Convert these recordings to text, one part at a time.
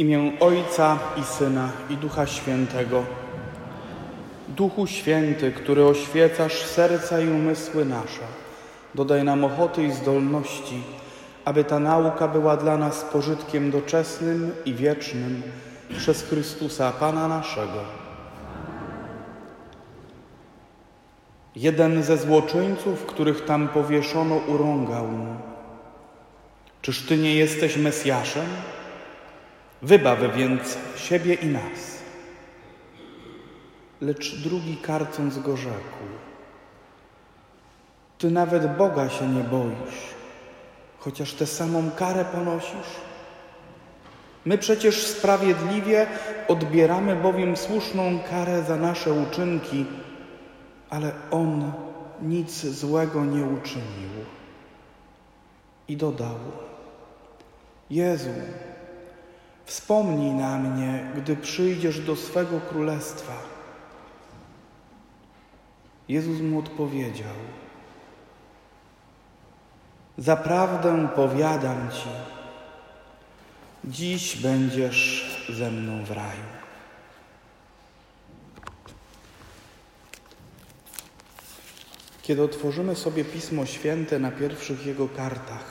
imię Ojca i Syna i Ducha Świętego. Duchu Święty, który oświecasz serca i umysły nasze, dodaj nam ochoty i zdolności, aby ta nauka była dla nas pożytkiem doczesnym i wiecznym przez Chrystusa, Pana naszego. Jeden ze złoczyńców, których tam powieszono, urągał mu. Czyż Ty nie jesteś Mesjaszem? Wybaw więc siebie i nas. Lecz drugi karcąc go rzekł: Ty nawet Boga się nie boisz, chociaż tę samą karę ponosisz. My przecież sprawiedliwie odbieramy bowiem słuszną karę za nasze uczynki, ale On nic złego nie uczynił. I dodał: Jezu, Wspomnij na mnie, gdy przyjdziesz do swego królestwa. Jezus mu odpowiedział: Zaprawdę powiadam ci, dziś będziesz ze mną w raju. Kiedy otworzymy sobie Pismo Święte na pierwszych jego kartach,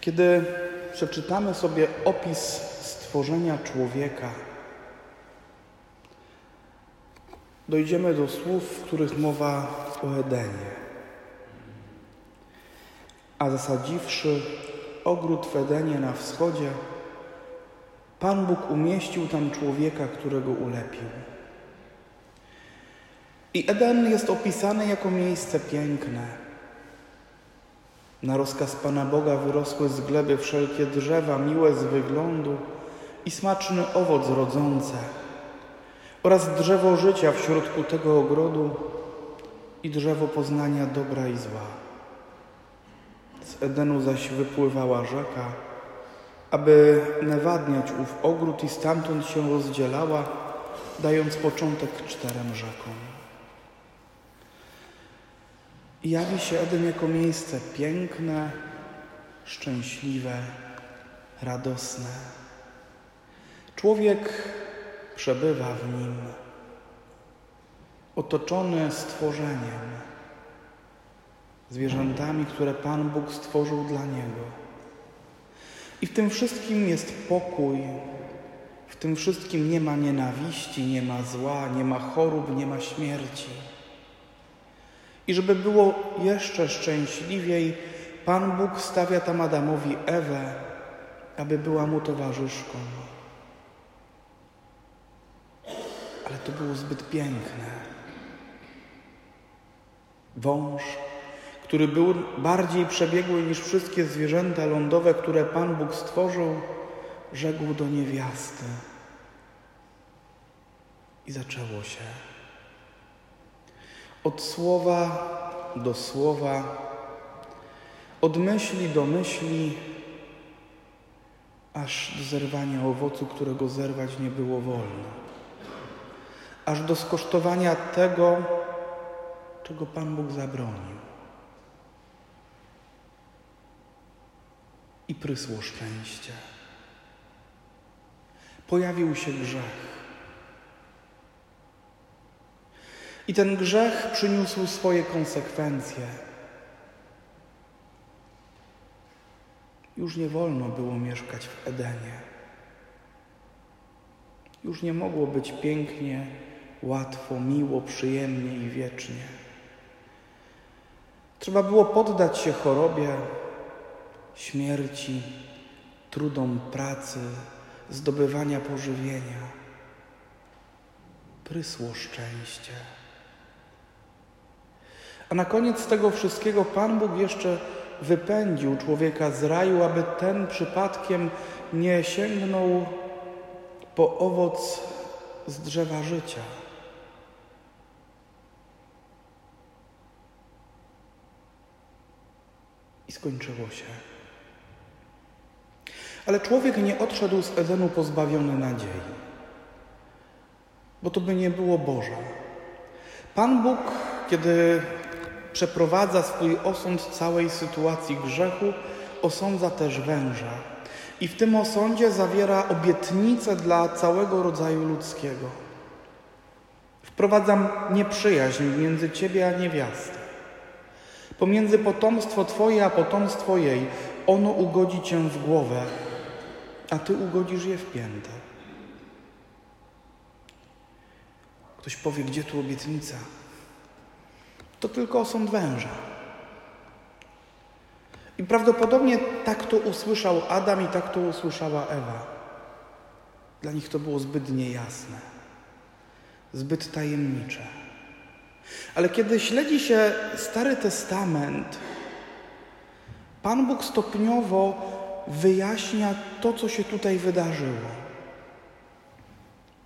kiedy przeczytamy sobie opis stworzenia człowieka, dojdziemy do słów, w których mowa o Edenie. A zasadziwszy ogród w Edenie na wschodzie, Pan Bóg umieścił tam człowieka, którego ulepił. I Eden jest opisany jako miejsce piękne na rozkaz Pana Boga wyrosły z gleby wszelkie drzewa, miłe z wyglądu i smaczny owoc rodzące, oraz drzewo życia w środku tego ogrodu i drzewo poznania dobra i zła. Z Edenu zaś wypływała rzeka, aby nawadniać ów ogród i stamtąd się rozdzielała, dając początek czterem rzekom. Jawi się Eden jako miejsce piękne, szczęśliwe, radosne. Człowiek przebywa w nim, otoczony stworzeniem, zwierzętami, które Pan Bóg stworzył dla niego. I w tym wszystkim jest pokój, w tym wszystkim nie ma nienawiści, nie ma zła, nie ma chorób, nie ma śmierci. I żeby było jeszcze szczęśliwiej, Pan Bóg stawia tam Adamowi Ewę, aby była mu towarzyszką. Ale to było zbyt piękne. Wąż, który był bardziej przebiegły niż wszystkie zwierzęta lądowe, które Pan Bóg stworzył, rzekł do niewiasty. I zaczęło się. Od słowa do słowa, od myśli do myśli, aż do zerwania owocu, którego zerwać nie było wolno, aż do skosztowania tego, czego Pan Bóg zabronił. I prysło szczęście. Pojawił się grzech. I ten grzech przyniósł swoje konsekwencje. Już nie wolno było mieszkać w Edenie. Już nie mogło być pięknie, łatwo, miło, przyjemnie i wiecznie. Trzeba było poddać się chorobie, śmierci, trudom pracy, zdobywania pożywienia. Prysło szczęście. A na koniec tego wszystkiego Pan Bóg jeszcze wypędził człowieka z raju, aby ten przypadkiem nie sięgnął po owoc z drzewa życia. I skończyło się. Ale człowiek nie odszedł z Edenu pozbawiony nadziei, bo to by nie było Boże. Pan Bóg, kiedy przeprowadza swój osąd całej sytuacji grzechu, osądza też węża. i w tym osądzie zawiera obietnicę dla całego rodzaju ludzkiego. Wprowadzam nieprzyjaźń między ciebie a niewiastę. Pomiędzy potomstwo twoje a potomstwo jej. Ono ugodzi cię w głowę, a ty ugodzisz je w piętę. Ktoś powie, gdzie tu obietnica? To tylko osąd węża. I prawdopodobnie tak to usłyszał Adam i tak to usłyszała Ewa. Dla nich to było zbyt niejasne, zbyt tajemnicze. Ale kiedy śledzi się Stary Testament, Pan Bóg stopniowo wyjaśnia to, co się tutaj wydarzyło.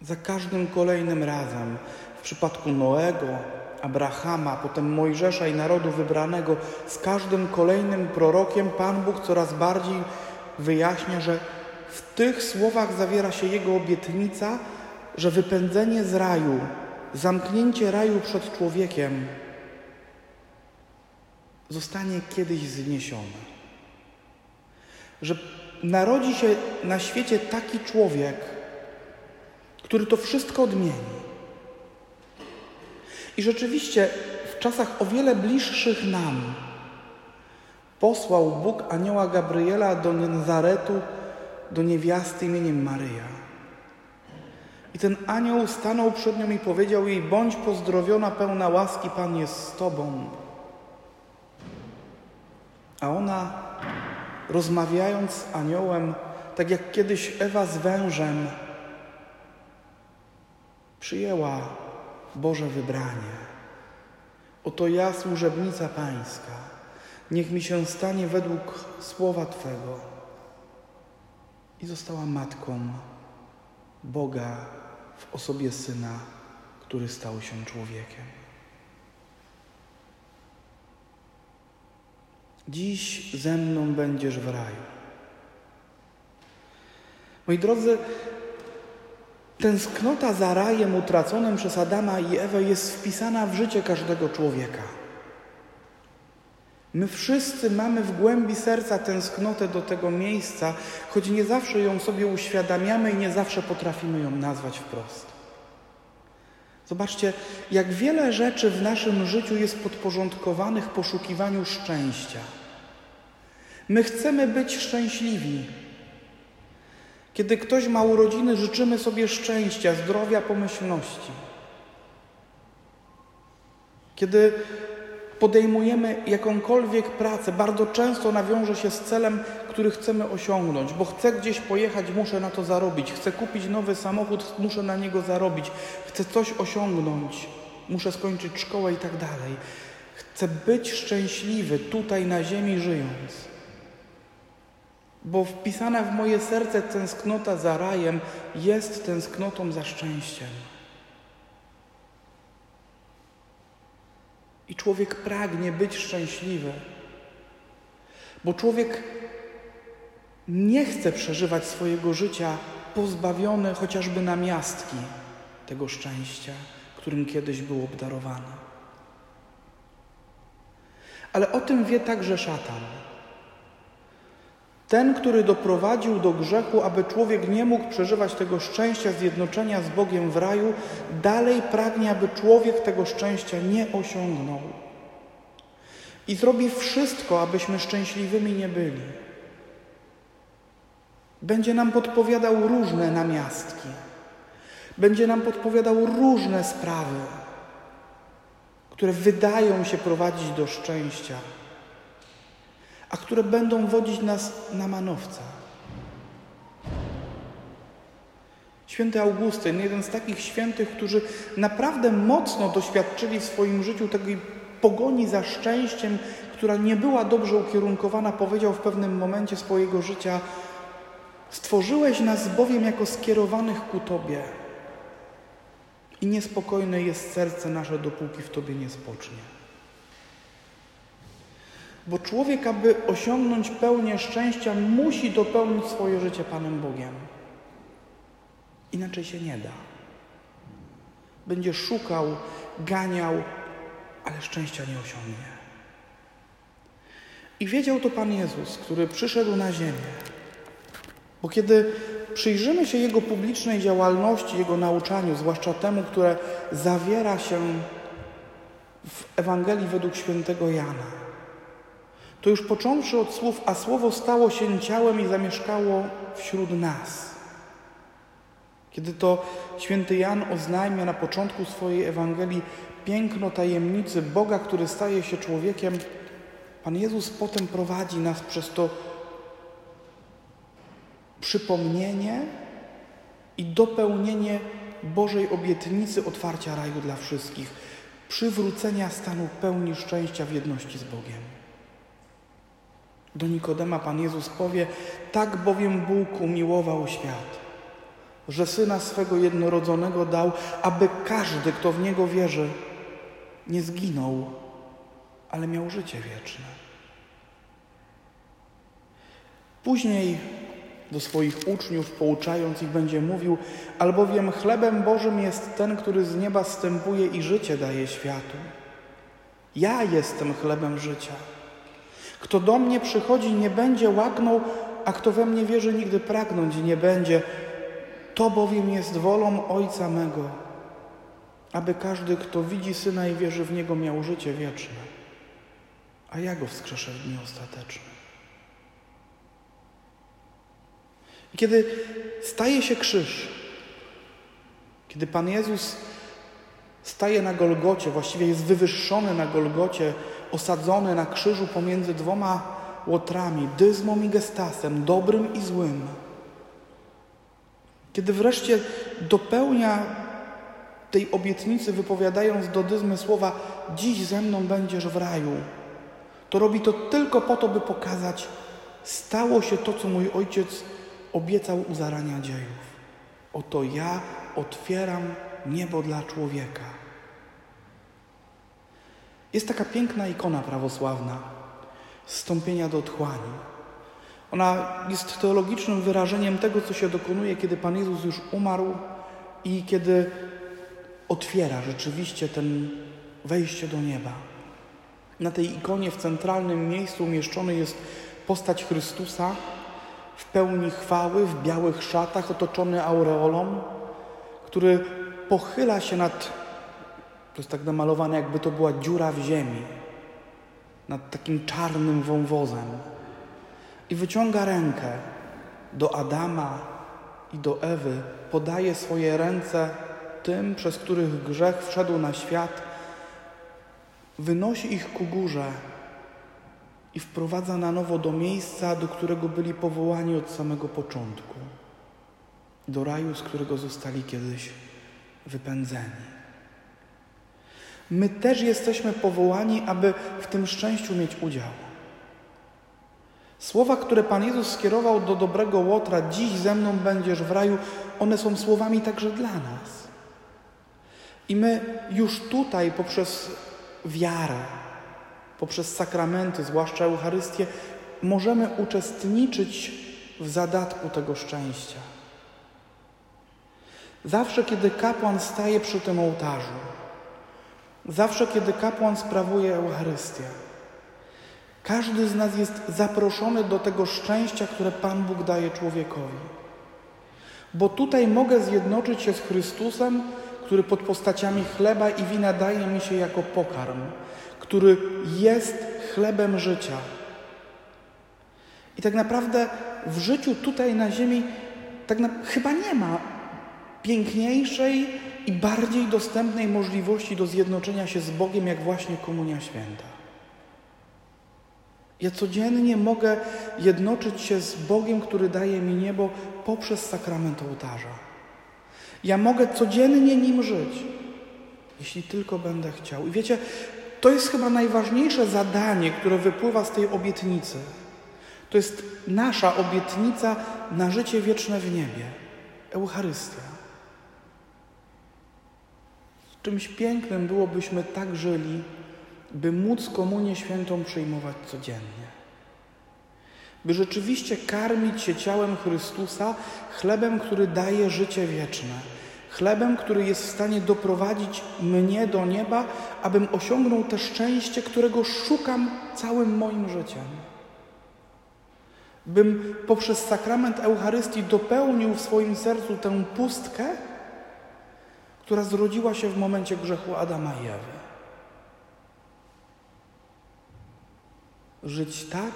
Za każdym kolejnym razem, w przypadku Noego, Abrahama, potem Mojżesza i narodu wybranego, z każdym kolejnym prorokiem Pan Bóg coraz bardziej wyjaśnia, że w tych słowach zawiera się Jego obietnica, że wypędzenie z raju, zamknięcie raju przed człowiekiem zostanie kiedyś zniesione. Że narodzi się na świecie taki człowiek, który to wszystko odmieni. I rzeczywiście w czasach o wiele bliższych nam posłał Bóg anioła Gabriela do Nazaretu, do niewiasty imieniem Maryja. I ten anioł stanął przed nią i powiedział jej: Bądź pozdrowiona, pełna łaski, Pan jest z tobą. A ona, rozmawiając z aniołem, tak jak kiedyś Ewa z wężem, przyjęła Boże wybranie. Oto ja, służebnica Pańska, niech mi się stanie według słowa Twego. I została matką Boga w osobie Syna, który stał się człowiekiem. Dziś ze mną będziesz w raju. Moi drodzy, Tęsknota za rajem utraconym przez Adama i Ewę jest wpisana w życie każdego człowieka. My wszyscy mamy w głębi serca tęsknotę do tego miejsca, choć nie zawsze ją sobie uświadamiamy i nie zawsze potrafimy ją nazwać wprost. Zobaczcie, jak wiele rzeczy w naszym życiu jest podporządkowanych poszukiwaniu szczęścia. My chcemy być szczęśliwi, kiedy ktoś ma urodziny, życzymy sobie szczęścia, zdrowia, pomyślności. Kiedy podejmujemy jakąkolwiek pracę, bardzo często nawiąże się z celem, który chcemy osiągnąć, bo chcę gdzieś pojechać, muszę na to zarobić, chcę kupić nowy samochód, muszę na niego zarobić, chcę coś osiągnąć, muszę skończyć szkołę i tak dalej. Chcę być szczęśliwy tutaj na ziemi żyjąc bo wpisana w moje serce tęsknota za rajem jest tęsknotą za szczęściem. I człowiek pragnie być szczęśliwy, bo człowiek nie chce przeżywać swojego życia pozbawiony chociażby na miastki tego szczęścia, którym kiedyś był obdarowany. Ale o tym wie także szatan. Ten, który doprowadził do grzechu, aby człowiek nie mógł przeżywać tego szczęścia zjednoczenia z Bogiem w raju, dalej pragnie, aby człowiek tego szczęścia nie osiągnął. I zrobi wszystko, abyśmy szczęśliwymi nie byli. Będzie nam podpowiadał różne namiastki. Będzie nam podpowiadał różne sprawy, które wydają się prowadzić do szczęścia a które będą wodzić nas na manowca. Święty Augustyn, jeden z takich świętych, którzy naprawdę mocno doświadczyli w swoim życiu tej pogoni za szczęściem, która nie była dobrze ukierunkowana, powiedział w pewnym momencie swojego życia: Stworzyłeś nas bowiem jako skierowanych ku Tobie. I niespokojne jest serce nasze, dopóki w Tobie nie spocznie. Bo człowiek, aby osiągnąć pełnię szczęścia, musi dopełnić swoje życie Panem Bogiem. Inaczej się nie da. Będzie szukał, ganiał, ale szczęścia nie osiągnie. I wiedział to Pan Jezus, który przyszedł na ziemię. Bo kiedy przyjrzymy się Jego publicznej działalności, Jego nauczaniu, zwłaszcza temu, które zawiera się w Ewangelii według świętego Jana, to już począwszy od słów, a słowo stało się ciałem i zamieszkało wśród nas. Kiedy to święty Jan oznajmia na początku swojej Ewangelii piękno tajemnicy Boga, który staje się człowiekiem, Pan Jezus potem prowadzi nas przez to przypomnienie i dopełnienie Bożej obietnicy otwarcia raju dla wszystkich, przywrócenia stanu pełni szczęścia w jedności z Bogiem. Do Nikodema Pan Jezus powie: Tak bowiem Bóg umiłował świat, że syna swego jednorodzonego dał, aby każdy, kto w niego wierzy, nie zginął, ale miał życie wieczne. Później do swoich uczniów, pouczając ich, będzie mówił: Albowiem chlebem Bożym jest ten, który z nieba stępuje i życie daje światu. Ja jestem chlebem życia. Kto do mnie przychodzi, nie będzie łaknął, a kto we mnie wierzy, nigdy pragnąć nie będzie. To bowiem jest wolą Ojca mego, aby każdy, kto widzi Syna i wierzy w Niego, miał życie wieczne, a ja go wskrzeszę w dniu ostatecznym. I kiedy staje się krzyż, kiedy Pan Jezus staje na Golgocie, właściwie jest wywyższony na Golgocie, osadzony na krzyżu pomiędzy dwoma łotrami, dyzmą i gestasem, dobrym i złym. Kiedy wreszcie dopełnia tej obietnicy, wypowiadając do dyzmy słowa: Dziś ze mną będziesz w raju, to robi to tylko po to, by pokazać, stało się to, co mój ojciec obiecał u zarania dziejów. Oto ja otwieram niebo dla człowieka. Jest taka piękna ikona prawosławna zstąpienia do otchłani. Ona jest teologicznym wyrażeniem tego, co się dokonuje, kiedy Pan Jezus już umarł i kiedy otwiera rzeczywiście ten wejście do nieba. Na tej ikonie w centralnym miejscu umieszczony jest postać Chrystusa, w pełni chwały, w białych szatach, otoczony aureolą, który pochyla się nad, to jest tak namalowane, jakby to była dziura w ziemi, nad takim czarnym wąwozem i wyciąga rękę do Adama i do Ewy, podaje swoje ręce tym, przez których grzech wszedł na świat, wynosi ich ku górze i wprowadza na nowo do miejsca, do którego byli powołani od samego początku, do raju, z którego zostali kiedyś wypędzeni. My też jesteśmy powołani, aby w tym szczęściu mieć udział. Słowa, które Pan Jezus skierował do dobrego Łotra, dziś ze mną będziesz w raju, one są słowami także dla nas. I my już tutaj poprzez wiarę, poprzez sakramenty, zwłaszcza Eucharystię, możemy uczestniczyć w zadatku tego szczęścia. Zawsze, kiedy kapłan staje przy tym ołtarzu, zawsze, kiedy kapłan sprawuje Eucharystię, każdy z nas jest zaproszony do tego szczęścia, które Pan Bóg daje człowiekowi. Bo tutaj mogę zjednoczyć się z Chrystusem, który pod postaciami chleba i wina daje mi się jako pokarm który jest chlebem życia. I tak naprawdę w życiu tutaj na ziemi tak na, chyba nie ma piękniejszej i bardziej dostępnej możliwości do zjednoczenia się z Bogiem, jak właśnie Komunia Święta. Ja codziennie mogę jednoczyć się z Bogiem, który daje mi niebo poprzez sakrament ołtarza. Ja mogę codziennie nim żyć, jeśli tylko będę chciał. I wiecie, to jest chyba najważniejsze zadanie, które wypływa z tej obietnicy. To jest nasza obietnica na życie wieczne w niebie Eucharystia. Czymś pięknym byłobyśmy tak żyli, by móc Komunię Świętą przyjmować codziennie. By rzeczywiście karmić się ciałem Chrystusa, chlebem, który daje życie wieczne Chlebem, który jest w stanie doprowadzić mnie do nieba, abym osiągnął te szczęście, którego szukam całym moim życiem. Bym poprzez sakrament Eucharystii dopełnił w swoim sercu tę pustkę, która zrodziła się w momencie grzechu Adama i Ewy. Żyć tak,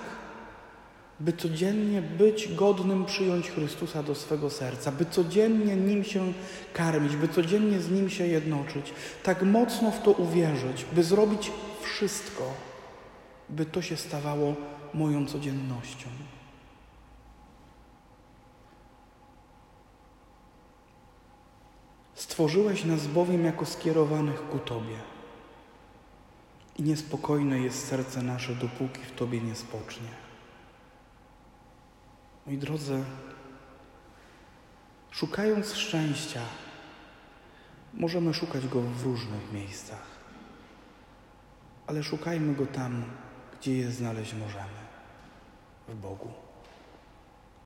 by codziennie być godnym przyjąć Chrystusa do swego serca, by codziennie Nim się karmić, by codziennie z Nim się jednoczyć, tak mocno w to uwierzyć, by zrobić wszystko, by to się stawało moją codziennością. Stworzyłeś nas bowiem jako skierowanych ku Tobie. I niespokojne jest serce nasze, dopóki w Tobie nie spocznie. Moi drodzy, szukając szczęścia, możemy szukać go w różnych miejscach, ale szukajmy go tam, gdzie je znaleźć możemy w Bogu.